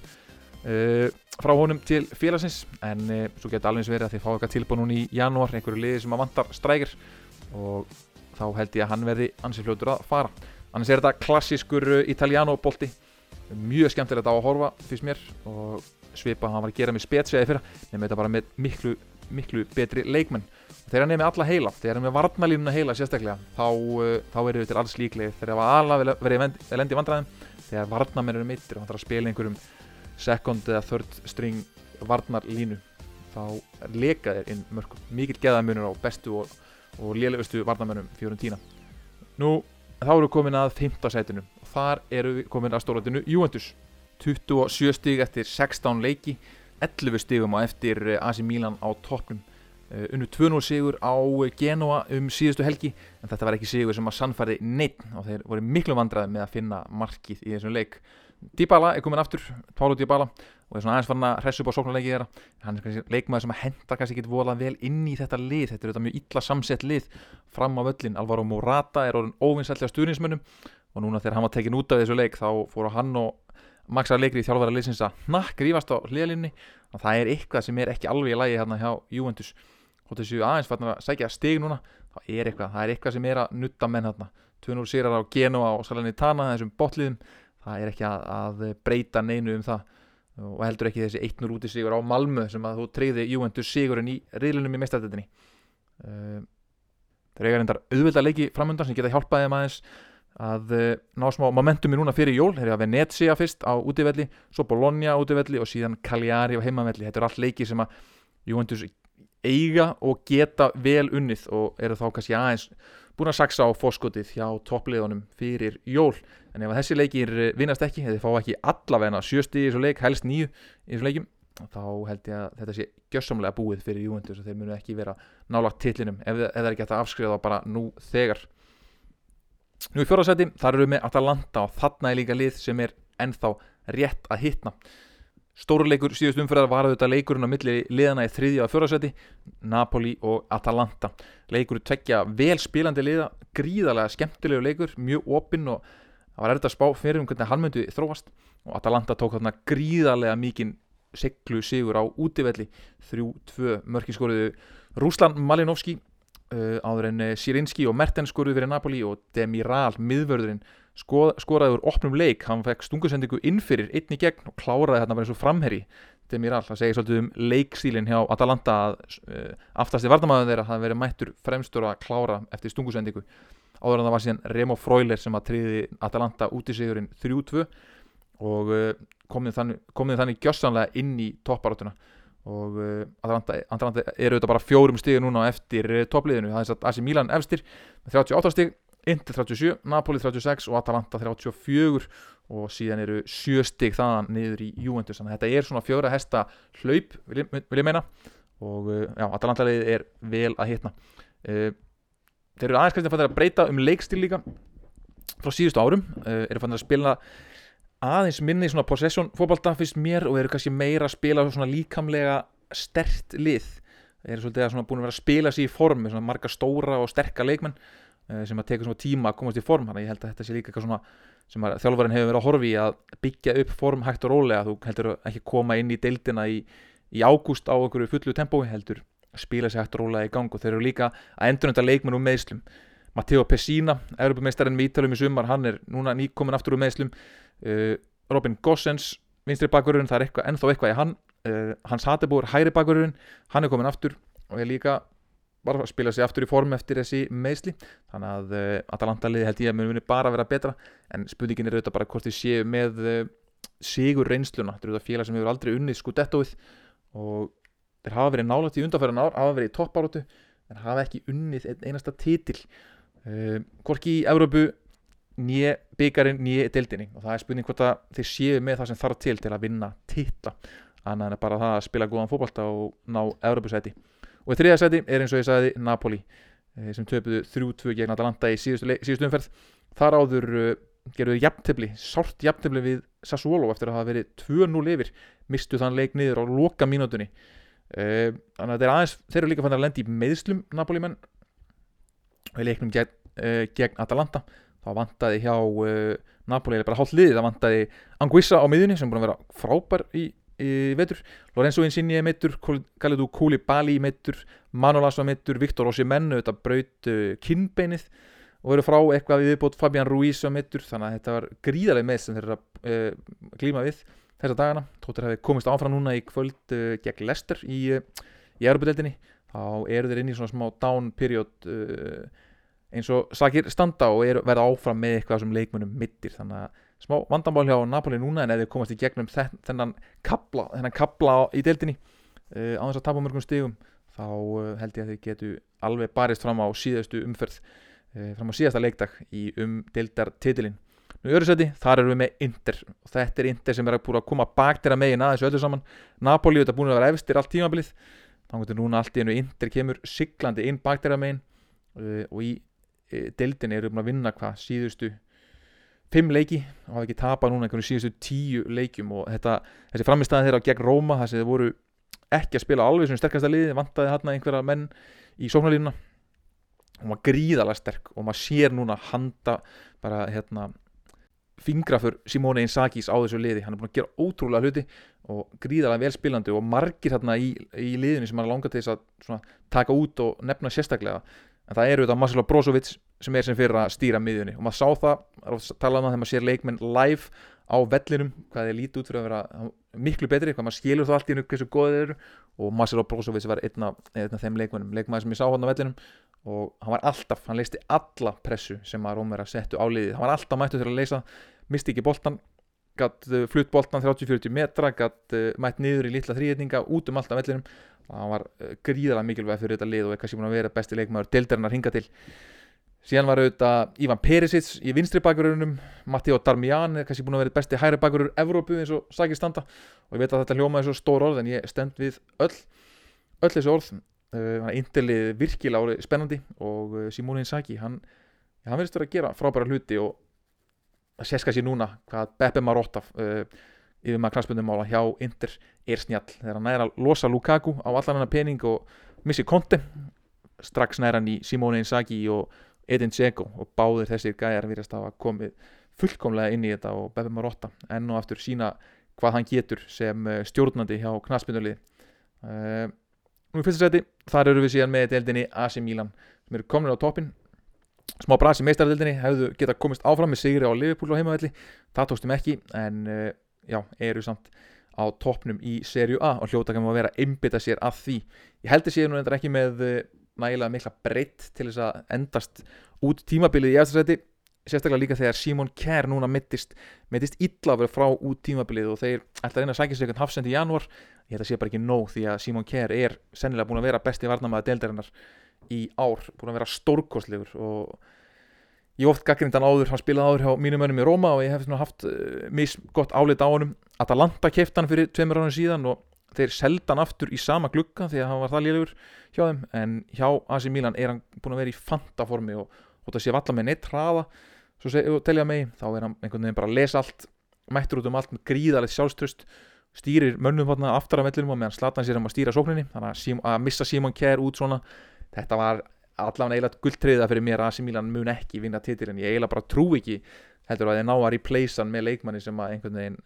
ehm, frá honum til félagsins. En ehm, svo getur alveg verið að þið fá eitthvað tilbúið núna í janúar, einhverju liði sem að vantar strækir. Og þá held ég að hann verði ansið fljótur að fara. Annars er þetta klassískur eh, italiano bolti. Mjög skemmtilegt á að horfa fyrst mér. Og svipa hann var að gera með spetsveði fyrra. Nefnum þetta bara með miklu, miklu betri leikmenn. Þegar hann er með alla heila, þegar hann er með varnalínuna heila sérstaklega, þá, uh, þá við til alls líklegir þegar það var alveg verið elendi vandræðum, þegar varnamenn eru mittir og hann þarf að spila einhverjum second eða third string varnarlínu þá leka þeir inn mörgum, mikill geðamunur á bestu og, og lélegustu varnamennum fjórum tína. Nú, þá eru komin að 5. setinu og þar eru komin að stóratinu Juventus 27 stíg eftir 16 leiki 11 stígum á eftir eh, AC Milan á toppnum. Uh, unnu 2-0 sigur á Genoa um síðustu helgi en þetta var ekki sigur sem að sannfæri neitt og þeir voru miklu vandraði með að finna markið í þessum leik. Dybala er komin aftur, Pálo Dybala og er svona aðeins farin að hressu upp á sóknarleiki þeirra. Hann er kannski leikmaður sem að henda kannski ekki volað vel inn í þetta lið, þetta er þetta mjög illa samsett lið. Fram á völlin, Alvaro Morata er orðin óvinnsellega stuðnismönnum og núna þegar hann var tekin út af þessu leik þá fóru hann og Maxar leikri í þjálfæra liðsins að nakk rífast á hliðalinni og það er eitthvað sem er ekki alveg í lægi hérna hjá Juventus. Og þessu aðeins fann að sækja stig núna þá er eitthvað, það er eitthvað sem er að nutta menn hérna. 200 sérar á Genoa og Salernitana þessum botliðum, það er ekki að, að breyta neinu um það. Og heldur ekki þessi 1-0 úti sigur á Malmö sem að þú treyði Juventus sigurinn í riðlunum í mestardöldinni uh, það er eitthvað auðvitað leiki framöndan sem geta hjálpaði maður að uh, ná smá momentumi núna fyrir jól. Eru að Venezia fyrst á útivelli svo Bologna á útivelli og síðan Cagliari á heimavelli, þetta eru allt leiki sem að Juventus eiga og geta vel unnið og eru þá kannski aðeins búin að saksa á fórskotið hjá toppliðunum fyrir jól. En ef þessi leikir vinnast ekki, eða þið fá ekki allavegna sjösti í þessu leik, helst nýju í þessu leikim, þá held ég að þetta sé gjössamlega búið fyrir Juventus og þeir munu ekki vera nálagt tillinum ef, ef það er gett að afskriða bara nú þegar Nú í fjórðarsæti, þar eru við með Atalanta og þarna er líka lið sem er ennþá rétt að hitna Stórleikur síðust umfyrðar var auðvitað leikurinn á milli liðana í þriðja og fjórasæti, Napoli og Atalanta. Leikur tveggja vel spilandi liða, gríðarlega skemmtilegu leikur, mjög opinn og það var erfitt að spá fyrir um hvernig hann myndi þróast og Atalanta tók þarna gríðarlega mikinn seglu sigur á útivelli, 3-2 mörkinskóriðu Rúslan Malinovski uh, áður en Sirinski og Mertens skóriðu fyrir Napoli og Demiral, miðvörðurinn skoraði úr opnum leik, hann fekk stungusendingu innfyrir einn í gegn og kláraði þarna bara eins og framherri Demiral, það segir svolítið um leikstílinn hjá Atalanta að uh, aftasti vardamæðun þeirra það verið mættur fremstur að klára eftir stungusendingu. Áður en það var síðan Remo Freuler sem að triði Atalanta út í sigurinn 3-2 og uh, komið þannig, þannig gjössanlega inn í topparátuna og uh, Atalanta, Atalanta er auðvitað bara fjórum stíður núna eftir toppliðinu, það er að Asi Milan efstir með 38 stíg Inter 37, Napoli 36 og Atalanta 34 og síðan eru sjö stig þaðan niður í Juventus. Þannig að þetta er svona fjóra hesta hlaup vil ég, vil ég meina. Og uh, já, Atalanta leiðið er vel að hitna. Uh, þeir eru aðeins kannski að fara að breyta um leikstil líka frá síðustu árum. Eru fann að spila aðeins minni svona possession fókbalta fyrst mér og eru kannski meira að spila svona líkamlega stert lið. Eru svolítið að búin að vera að spila sér í form með svona marga stóra og sterka leikmenn uh, sem að teka svona tíma að komast í form. Þannig ég held að þetta sé líka eitthvað svona sem að þjálfarinn hefur verið að horfi að byggja upp form hægt og rólega. Þú heldur ekki koma inn í deildina í, í ágúst á einhverju fullu tempói heldur spila sér hægt og rólega í gang. Og þeir eru líka að endurönda leikmenn úr meðslum Matteo Pessina, Europamestarinn með Ítalum í sumar, hann er núna nýkomin aftur úr meðslum uh, Robin Gossens vinstri bakverðurinn, það er eitthvað, ennþá eitthvað í hann. Uh, Hans Hatebúr, hæri bakverðurinn hann er komin aftur og er líka bara að spila sig aftur í form eftir þessi meðsli þannig að uh, Atalanta-liði held ég að muni bara vera betra en spurningin er auðvitað bara hvort þið séu með sigur reynsluna, þetta er auðvitað félag sem hefur aldrei unnið skudettóið og þeir hafa verið nálægt í undanfæran ár hafa verið í toppárótu en hafa ekki unnið ein, einasta títil uh, hvorki í Európu nýje byggarinn, nýje deildinni. Og það er spurning hvort að þeir séu með það sem þarf til til að vinna titla. Annað en bara það að spila góðan fókbalta og ná Európusæti og í þriðasæti er eins og ég sagði Napoli eh, sem töpuðu 3-2 gegn Atalanta í síðustu, síðustu umferð. Þar áður uh, gerðuðu jafntefli sárt jafntefli við Sassuolo eftir að hafa verið 2-0 yfir. Mistu þann leik niður á loka mínútunni uh, þannig að þeir aðeins þeir eru líka fann að lendi í meðslum Napoli menn og í leiknum gegn, uh, gegn Atalanta þá vantaði hjá Napoli eða bara hálf liði, það vantaði Anguissa á miðunni sem búin að vera frábær í í vetur. Lorenzo Insigne meittur, Kalidou Koulibaly meittur, Manolas var meittur Viktor Osimhen, þetta braut uh, kinnbeinið og eru frá eitthvað við viðbót. Fabian Ruiz var meittur þannig að þetta var gríðarlega með sem þeir eru að uh, glíma við þessa dagana. Tóttir hefði komist áfram núna í kvöld uh, gegn Leicester í, uh, í Europadeildinni þá eru þeir inn í svona smá down period uh, eins og sakir standa og eru verða áfram með eitthvað sem leikmunum mittir. Þannig að smá vandamál hjá Napoli núna en ef þið komast í gegnum þennan kabla, þennan kabla í deildinni uh, á þess að tapa mörgum stigum þá uh, held ég að þið getu alveg barist fram á síðastu umferð uh, fram á síðasta leikdag í um deildartitilin. Nú seti þar erum við með Inter. Og þetta er Inter sem er að koma bakt þeirra megin að þessu öllu saman. Napoli þetta er búin að vera efstir allt tímabilið. Þá getur núna allt í enu Inter kemur siglandi inn bakt þeirra megin og í deildin eru búin að vinna hvað síðustu fimm leiki og hafa ekki tapað núna einhvern síðustu tíu leikjum og þetta, þessi framistæði þeirra gegn Róma þar sem þeir voru ekki að spila alveg sem sterkasta liði, vantaði hérna einhverja menn í sóknarlínuna. Og maður gríðalega sterk og maður sér núna handa bara hérna fingrafur Simone Inzagis á þessu liði. Hann er búin að gera ótrúlega hluti og gríðalega velspilandi og margir hérna í, í liðinu sem maður langar til þess að svona, taka út og nefna sérstaklega en það eru þetta Marcelo Brozovic sem er sem fyrir að stýra miðjunni. Og maður sá það, talaðum að þegar maður sér leikmenn live á vellinum hvað þeir líti út fyrir að vera miklu betri hvað maður skilur þá allt í nú hversu góðið þeir eru. Og Marcelo Brozovic var einna, einna þeim leikmennum, leikmæði sem ég sá hann á vellinum. Og hann var alltaf, hann leisti alla pressu sem að Rómverða settu á liðið. Hann var alltaf mættu til að leisa, misti ekki boltan gætt flutt boltan 30-40 metra gætt uh, mætt niður í litla þrýhetninga út um alltaf vellinum. Hann var uh, gríðalega mikilvæg fyrir þetta lið og er kannski búin að vera besti leikmæður deildarinnar hinga til. Síðan var auðvitað Ivan Perisic í vinstri bakverðunum Matteo Darmian er kannski búin að vera besti hæri bakverður Evrópu eins og sækir standa. Og ég veit að þetta hljómaði svo stór orð en ég stend við öll öll þessu orð. Uh, Interlið virkilega spennandi og Simone Inzaghi hann, hann verðist verið að gera frábæra hluti og það sést kannski núna hvað Beppe Marotta uh, yfir maður kransbundumála hjá Inter er snjall. Þegar hann næra að losa Lukaku á allan hennar pening og missi konti strax næra hann í Simone Inzaghi og Edin Dzeko og báðir þessir gæjar virðast að hafa komið fullkomlega inn í þetta og Beppe Marotta enn og aftur sína hvað hann getur sem uh, stjórnandi hjá knastbundulið uh, Nú í fyrsta seti þar eru við síðan með deildinni AC Milan sem eru komin á toppin smá brasi meistardeildinni hefðu geta komist áfram með sigri á Liverpool á heimavelli. Það tókstum ekki en uh, já, eru samt á toppnum í serju A og hljóta kannu að vera einbita sér að því. Ég heldur sér nú endur ekki með uh, nægilega mikla breytt til þess að endast út tímabilið í eftirsæti sérstaklega líka þegar Simon Kerr núna mittist, mittist illa að vera frá út tímabilið og þeir ætla að reyna að sækja sig einhvern hafsend í janúar. Ég held að sé bara ekki nóg því að Simon Kerr er sennilega búin að vera besti varnamæða deildarinnar í ár, búin að vera stórkostlegur og ég oft gaggrind hann áður, hann spilaði áður hjá mínum önum í Róma og ég hef haft uh, misgott álit á honum. Atalanta kefti hann fyrir tveimur ánum síðan og þeir selda hann aftur í sama glugga því að hann var það lélugur hjá þeim. En hjá AC Milan er hann búin að vera í fantaformi og, og það sé valla með neitt hraða svo seg, telja mig, þá er hann einhvern veginn bara að lesa allt mættur út um allt með gríðalegt sjálfströst stýrir mönnum aftar af vellinum og meðan slatan sér um að stýra sókninni þannig að, að missa Simon Kjær út svona þetta var allavega eiginlega gulltriða fyrir mér að AC Milan mun ekki vinna titil en ég eiginlega bara trú ekki heldur að þeir ná að replacea hann með leikmanni sem að einhvern veginn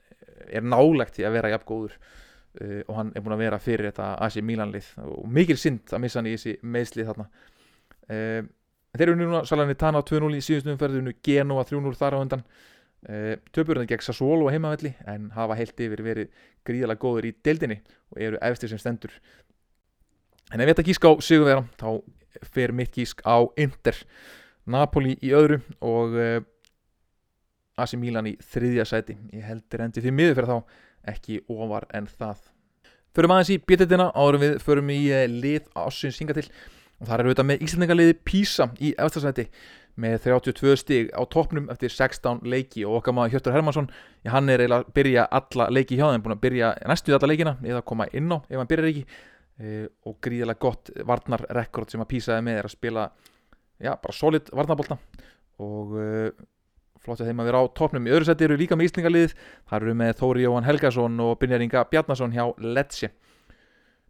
er nálegt í að vera jafn góður uh, og hann er búin að vera fyrir þetta AC Milan lið. Og mikil synd að missa hann í þessi meðslið þarna. Uh, þeir eru núna Salernitana 2-0 í síðustum umferðinu Genoa 3-0 þar á undan. Uh, töpurinn gegn Sassuolo heimavelli en hafa heilt yfir verið gríðalega góður í deildinni og eru efstir sem stendur en ef ég ætta að gíska á sigurvera þá fer mitt gísk á Inter. Napoli í öðru og uh, AC Milan í þriðja sæti. Ég heldur endi því miður fyrir þá ekki ofar en það. Förum aðeins í bjötetina árum við förum í uh, lið ásins hinga til. Og það er auðvitað með Íslandingaliði Písa í eftirsæti með 32 stig á toppnum eftir 16 leiki. Og okkar maður Hjörtur Hermansson hann er eiginlega að byrja alla leiki hjá þeim búin að byrja næstuð alla leikina eða koma inn á ef hann byrjar ekki uh, og gríðilega gott varnarrekord sem að písaði með er að spila já, bara solid varnarbólta og uh, flott að þeim að vera á topnum í öðru seti eru líka með Íslingarlið það eru með Þóri Jóhann Helgason og Brynjaringa Bjarnason hjá Lecce.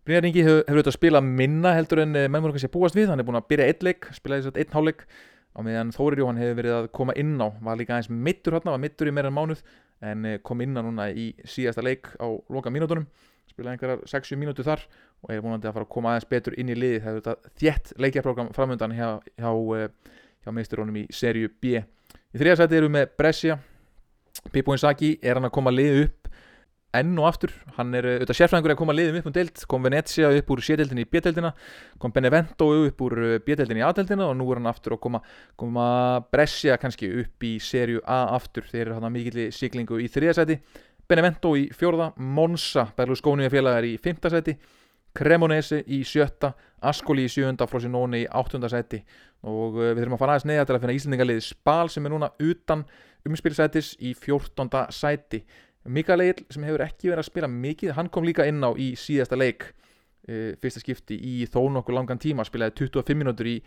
Brynjaringi hefur, hefur auðvitað spilað minna heldur en menn voru kannski að búast við. Hann er búin að byrja eitt leik, spilaði þess að einn hálfleik. Á meðan Þóri Jóhann hefur verið að koma inn á var líka aðeins mittur hérna, var mittur í meira en mánuð en kom inn á núna í síðasta leik á loka mínútonum spilaði einhverjar 6-7 mínútu þar og er vonandi að fara að koma aðeins betur inn í liði það er þetta þjætt leikjaprógram framöndan hjá, hjá, hjá, hjá meisturónum í serju B. Í þriðarsæti eru við með Brescia. Pippo Inzaghi er hann að koma lið upp enn og aftur, hann er auðvitað sérfræðingur að koma liðum upp um deilt, kom Venezia upp úr sédeldinni í B-deildina, kom Benevento upp úr B-deildinni í A-deildina og nú er hann aftur að koma, koma Brescia kannski upp í serju A aftur. Þeir eru hann að mikill siglingu í þriðarsæti Benevento í fjórða, Monza Berlusconi félagar í fymta sæti Cremonese í sjötta Ascoli í sjönda, Frosinone í áttunda sæti. Og við þurfum að fara aðeins neða til að finna Íslandingaliði Spal sem er núna utan umspilsætis í fjórtonda sæti. Mikael Egil sem hefur ekki verið að spila mikið hann kom líka inn á í síðasta leik. E, fyrsta skipti í þó nokkuð langan tíma spilaði 25 minútur í,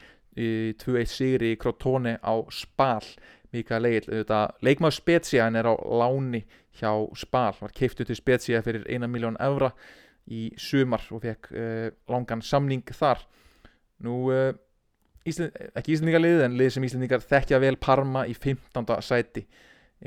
í 2-1 sigri í Crotone á Spal. Mikael Egil, leikmaður Spezia hann er á láni hjá Spal. Var keiftu til Spezia fyrir 1 miljón evra í sumar og fekk uh, langan samning þar. Nú uh, Ísland, ekki Íslandingarlið en lið sem Íslandingar þekkja vel Parma í 15. sæti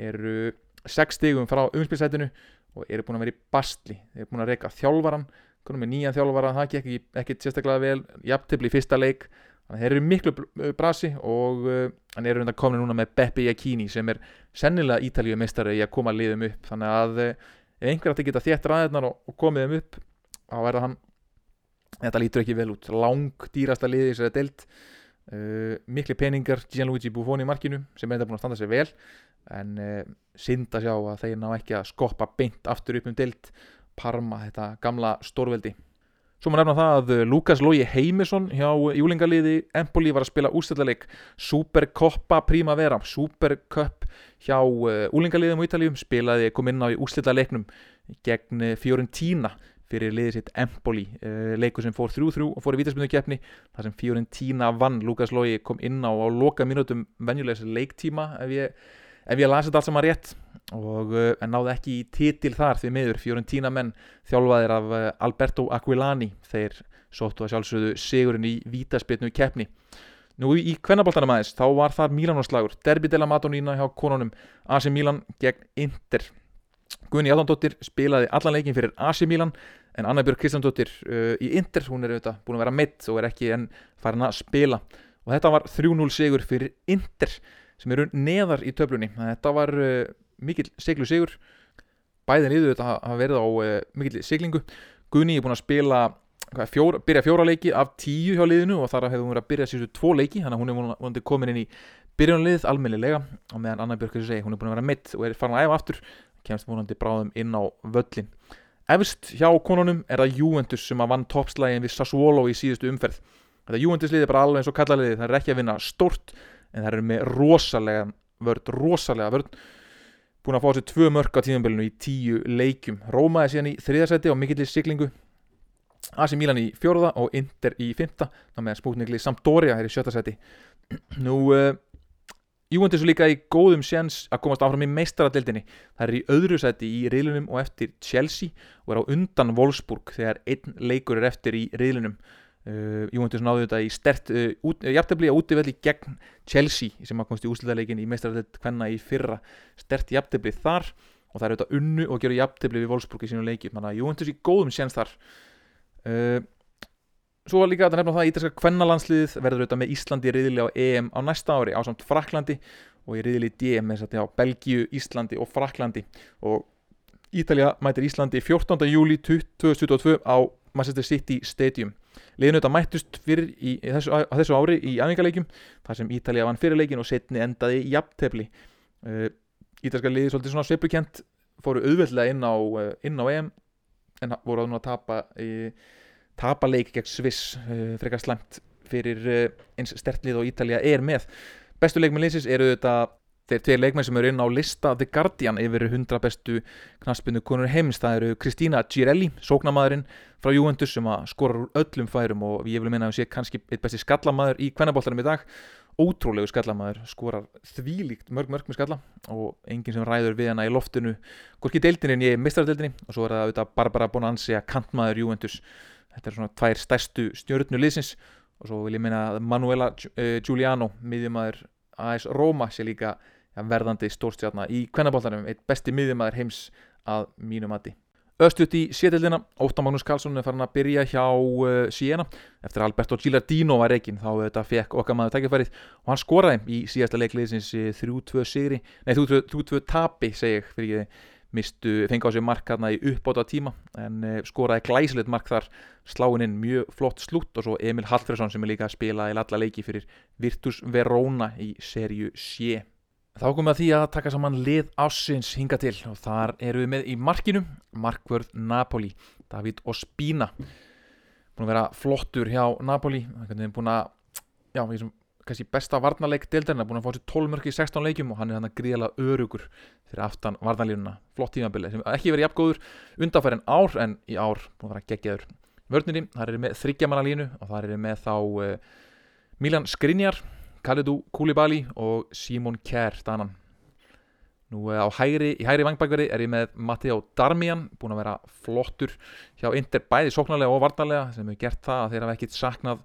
eru 6 stigum frá umspilsætinu og eru búin að vera í bastli eru búin að reyka þjálvaran konum með nýjan þjálvaran, það gekk ekki, ekki sérstaklega vel jafntefni í fyrsta leik. Þannig að þeir eru miklu brasi og hann uh, eru undan komin núna með Beppe Iacchini sem er sennilega ítalíu meistari í að koma liðum upp. Þannig að ef einhver að geta þétt ræðirnar og, og komið þeim upp þá verða hann. Þetta lítur ekki vel út. Lang dýrasta liði þessari deilt uh, miklu peningar Gianluigi Buffon í markinu sem er þetta búin að standa sig vel en uh, synd að sjá að þeir ná ekki að skoppa beint aftur upp um deilt Parma, þetta gamla stórveldi. Svo maður nefna það að Lukas Lógi Heimisson hjá júlingaliði Empoli var að spila ústæðleik Supercoppa Primavera Supercup hjá úlingaliðum uh, á Ítaljum spilaði kom inn á í ústæðleiknum gegn Fiorentina fyrir liðið sitt Empoli uh, leiku sem fór 3-3 og fór í vítaspindu keppni þar sem Fiorentina vann. Lukas Lógi kom inn á á loka minútum venjulegs leiktíma ef ég, ef ég lasi þetta allt saman rétt og en náði ekki í titil þar því miður. Fiorentina menn þjálfaðir af uh, Alberto Aquilani þeir sóttu að sjálfsögðu sigurinn í vítaspindu keppni Nú í kvennaboltanum aðeins þá var það Mílanóslagur Derby della Madonnina hjá konunum AC Milan gegn Inter. Gunni Allandóttir spilaði allan leikin fyrir AC Milan en Anna Björg Kristjándóttir uh, í Inter, hún er auðvitað búin að vera mitt og er ekki enn farin að spila. Og þetta var 3-0 sigur fyrir Inter sem eru neðar í töflunni. Þetta var uh, mikil siglu sigur bæðin liðu þetta hafa verið á uh, mikil siglingu. Gunni er búin að spila fjóra, byrja fjóra leiki af tíu hjá liðinu og þar hefur hún verið að byrja síðan tvo leiki þannig að hún er vonandi komin inn í byrjunarlið almennilega. Og meðan Anna Björk segi, hún er búin að vera mitt og er farin að æfa aftur kemst vonandi bráðum inn á völlin Efst hjá konunum er það Juventus sem að vann toppslægin við Sassuolo í síðustu umferð. Þetta Juventus liði bara alveg eins og kallaliði, það er ekki að vinna stort en það eru með rosalega vörd, rosalega vörd búin að fá sér tvö mörg á tíðanbölinu í tíu leikjum. Róma er síðan í þriðarsæti á mikillir siglingu AC Milan í fjórða og Inter í fymta þá með spútningli Sampdoria er í sjötta sæti. Nú uh, Juventus er líka í góðum sjans að komast áfram í meistaradeildinni. Það er í öðru seti í riðlunum og eftir Chelsea og er á undan Wolfsburg þegar einn leikur er eftir í riðlunum. Uh, Juventus náðu þetta í stert uh, jafntefni að útivelli gegn Chelsea sem að komast í úsliðarleikin í meistaradeildinni hvenna í fyrra. Stert jafntefni þar og það er auðvitað unnu og gerur jafntefni við Wolfsburg í sínu leiki. Þannig að Juventus er í góðum sjans þar. Uh, Svo líka að nefna það að ítalska kvennalandsliðið verður auðvitað með Íslandi í riðili á EM á næsta ári á samt Fraklandi og í riðili D með þess að Belgíu, Íslandi og Fraklandi og Ítalja mætir Íslandi 14. júli 2022 á Manchester City Stadium. Liðin auðvitað mættust fyrir í, í þessu, á þessu ári í æfingarleikum þar sem Ítalja vann fyrirleikin og setni endaði í jafntefli. Uh, Ítalska liðið svolítið svona sveipukent fóru auðveldlega inn á, uh, inn á EM en voru að tapa í tapaleik gegn Sviss uh, frekar slæmt fyrir uh, eins stertlið og Ítalija er með. Bestu leikmenn liðsins eru þetta þeir tveir leikmenn sem eru inn á lista The Guardian yfir 100 bestu knaspinu konur heims, það eru Kristína Girelli sóknamaðurinn frá Juventus sem skorar úr öllum færum og ég vil minna að hún sé kannski eitt besti skallamaður í kvennabóltarum í dag. Ótrúlegu skallamaður, skorar þvílíkt mörg mörg með skalla og enginn sem ræður við hana í loftinu, hvorki deildinni en ég mistaradeildinni og svo er það auðvitað Barbara Bonanzi að kantmaður Juventus þetta er svona tvær stærstu stjórnu liðsins. Og svo vil ég minna að Manuela uh, Giuliano, miðjumæður AS Roma sé líka ja, verðandi stórstjárna í kvennabóltanum eitt besti miðjumæður heims að mínu mati. Östut í sétildina, Óttan Magnús Karlsson er farin að byrja hjá uh, Siena. Eftir Alberto Gilardino var reygin þá þetta fekk okkar maður tækifærið. Og hann skoraði í síðasta leikliðsins 3-2 sigri, nei 3-2 tapi segi ég fyrir ég mistu, fengi á sig mark hérna í uppbóta tíma en uh, skoraði glæsilegt mark þar sláinn inn mjög flott slutt og svo Emil Hallfriðsson sem er líka að spila í alla leiki fyrir Virtus Verona í serju C. Þá komum við að því að taka saman lið ásins hinga til og þar eru við með í markinu Markvörð Napoli, David Ospina. Búin að vera flottur hjá Napoli búin að, já, kannski besta varnarleik deildarinn, búin að fá sér 12 mörg í 16 leikum og hann er hann að gríðala örugur fyrir aftan varnarlínuna, flott tímabili sem ekki verið jafngóður undanfæri en ár en í ár búin að vera geggjaður. Vörnirinn, þar eru með þryggjamanna línu og þar eru með þá uh, Milan Skrinjar, Khalidou Koulibaly og Simon Kjær Danan. Nú á hægri, í hægri vangbækveri er ég með Matteo Darmian, búin að vera flottur hjá Inter bæði sóknarlega og varnarlega sem hefur gert það að þeir hafa ekkit saknað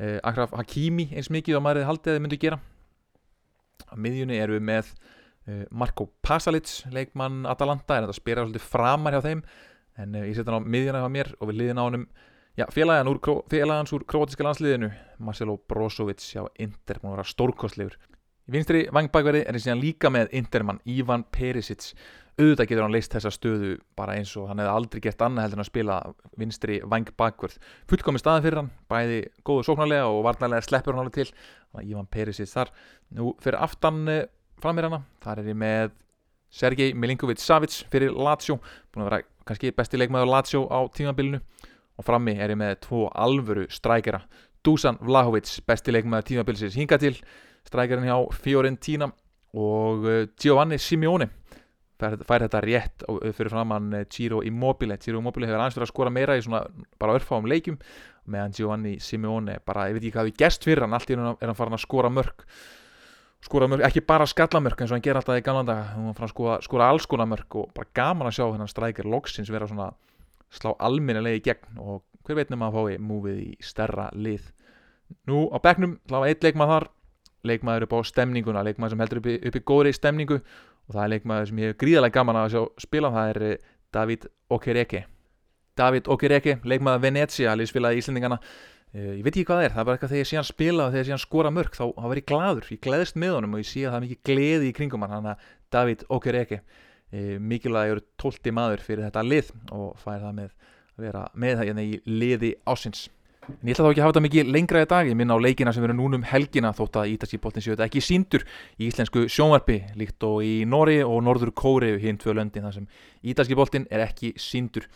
uh, Akraf Hakimi eins mikið og maður haldið að þið myndi gera. Á miðjunni erum við með uh, Marko Pasalic leikmann Atalanta, er þetta spyrir svolítið framar hjá þeim. En uh, ég setja hann á miðjuna hjá mér og við liðin á hann Já, félagans úr, félagans úr króatiska landsliðinu Marcelo Brozovic hjá Inter að vera stórkostlegur í vinstri vangbækveri er það síðan líka með Intermann Ivan Perisic. Auðvitað getur hann leist þessa stöðu bara eins og hann hefði aldrei gert annað heldur en að spila vinstri vang bakvörð fullkomi staði fyrir hann, bæði góðu sóknarlega og varnarlega sleppur hann alveg til. Þannig að Ivan Perisic þar. Nú fyrir aftan eh, framir hana, þar er ég með Sergej Milinkovic Savic fyrir Lazio, búin að vera kannski besti leikmaður Lazio á tímabilinu. Og frammi er ég með tvo alvöru strækjara, Dusan Vlahovic besti leikmaður tímabilisins hinga til strækjarinn hjá Fiorentina og eh, Giovanni Simeone fær, fær þetta rétt fyrir framann eh, Ciro Immobile. Ciro Immobile hefur aðeins verið að skora meira í svona bara örfáum leikjum meðan Giovanni Simeone bara, ég veit ekki hvað við gæst fyrir hann allt í hann er hann farin að skora mörg skora mörg, ekki bara skallamörg eins og hann ger alltaf í ganlanda hann er farin að skora, skora alls konar mörg og bara gaman að sjá hennan strækjar loksins vera svona slá alminnilegi í gegn og hver veitnum að fái múfið í stærra lið. Nú á begnum, þá var eitt leikmað þar leikmaður upp á stemninguna, leikmaður sem heldur upp í, upp í góðri stemningu og það er leikmaður sem ég hef gríðalega gaman að sjá spila, það er eh, David Okereke. David Okereke, leikmaður Venecia, liðsfélagi í Íslandingana ég veit ekki hvað það er, það er bara eitthvað þegar ég sé hann spila og þegar ég sé hann skora mörg, þá, þá verð ég gladur ég gleðist með honum og ég sé að það er mikið gleði í kringum hann, hann að David Okereke. Mikilvæg eru tólti maður fyrir þetta lið og fær það með að vera með það hérna í liði ásins En ég ætla þá ekki að hafa þetta mikið lengra í dag, ég minna á leikina sem verður núnum helgina þótt að Ítalski bóttin séu þetta ekki síndur í íslensku sjónvarpi líkt og í Nóri og Norður Kóri hinn tvö löndin þar sem Ítalski bóttin er ekki síndur.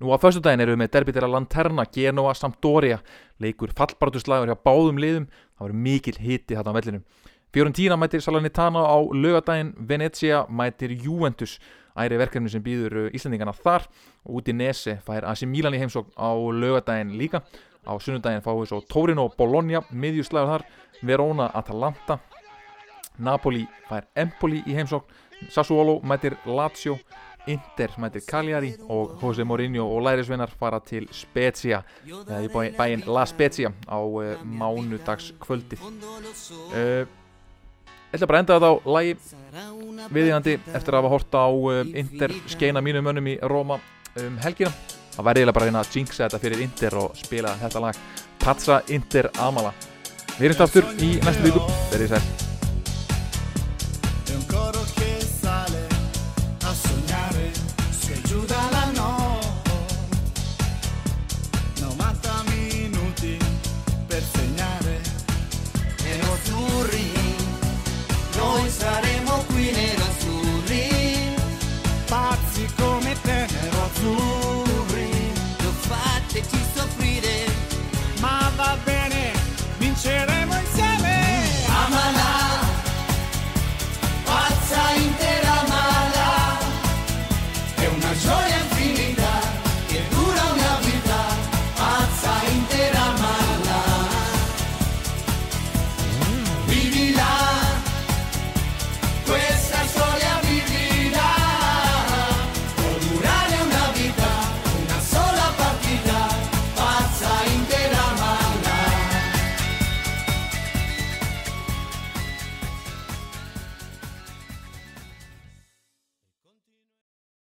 Nú á fyrstu daginn erum við með derbitera Lanterna, Genoa, Sampdoria, leikur fallbartuslægur hjá báðum liðum, það verður mikil hiti þetta á vellinum. Fiorentina mætir Salernitana á lögadaginn Venezia mætir Juventus. Æri verkefni sem býður Íslandingana þar. Og út í Nese fær AC Milan í heimsókn á lögadaginn líka á sunnudaginn fáum við svo Torino Bologna miðjuslæður þar Verona Atalanta. Napoli fær Empoli í heimsókn Sassuolo mætir Lazio Inter mætir Cagliari og Jose Mourinho og lærisvinnar fara til Spezia. Eða í bæinn La Spezia á uh, mánudags kvöldið uh, Ég ætla bara að enda þetta á lægi viðíðandi eftir að hafa horta á uh, Inter skeina mínum mönnum í Róma um helgina það væri eiginlega bara að reyna að jinxa þetta fyrir Inter og spila þetta lag. Pazza Inter Amala Við erum aftur í næstu viku, verið sæl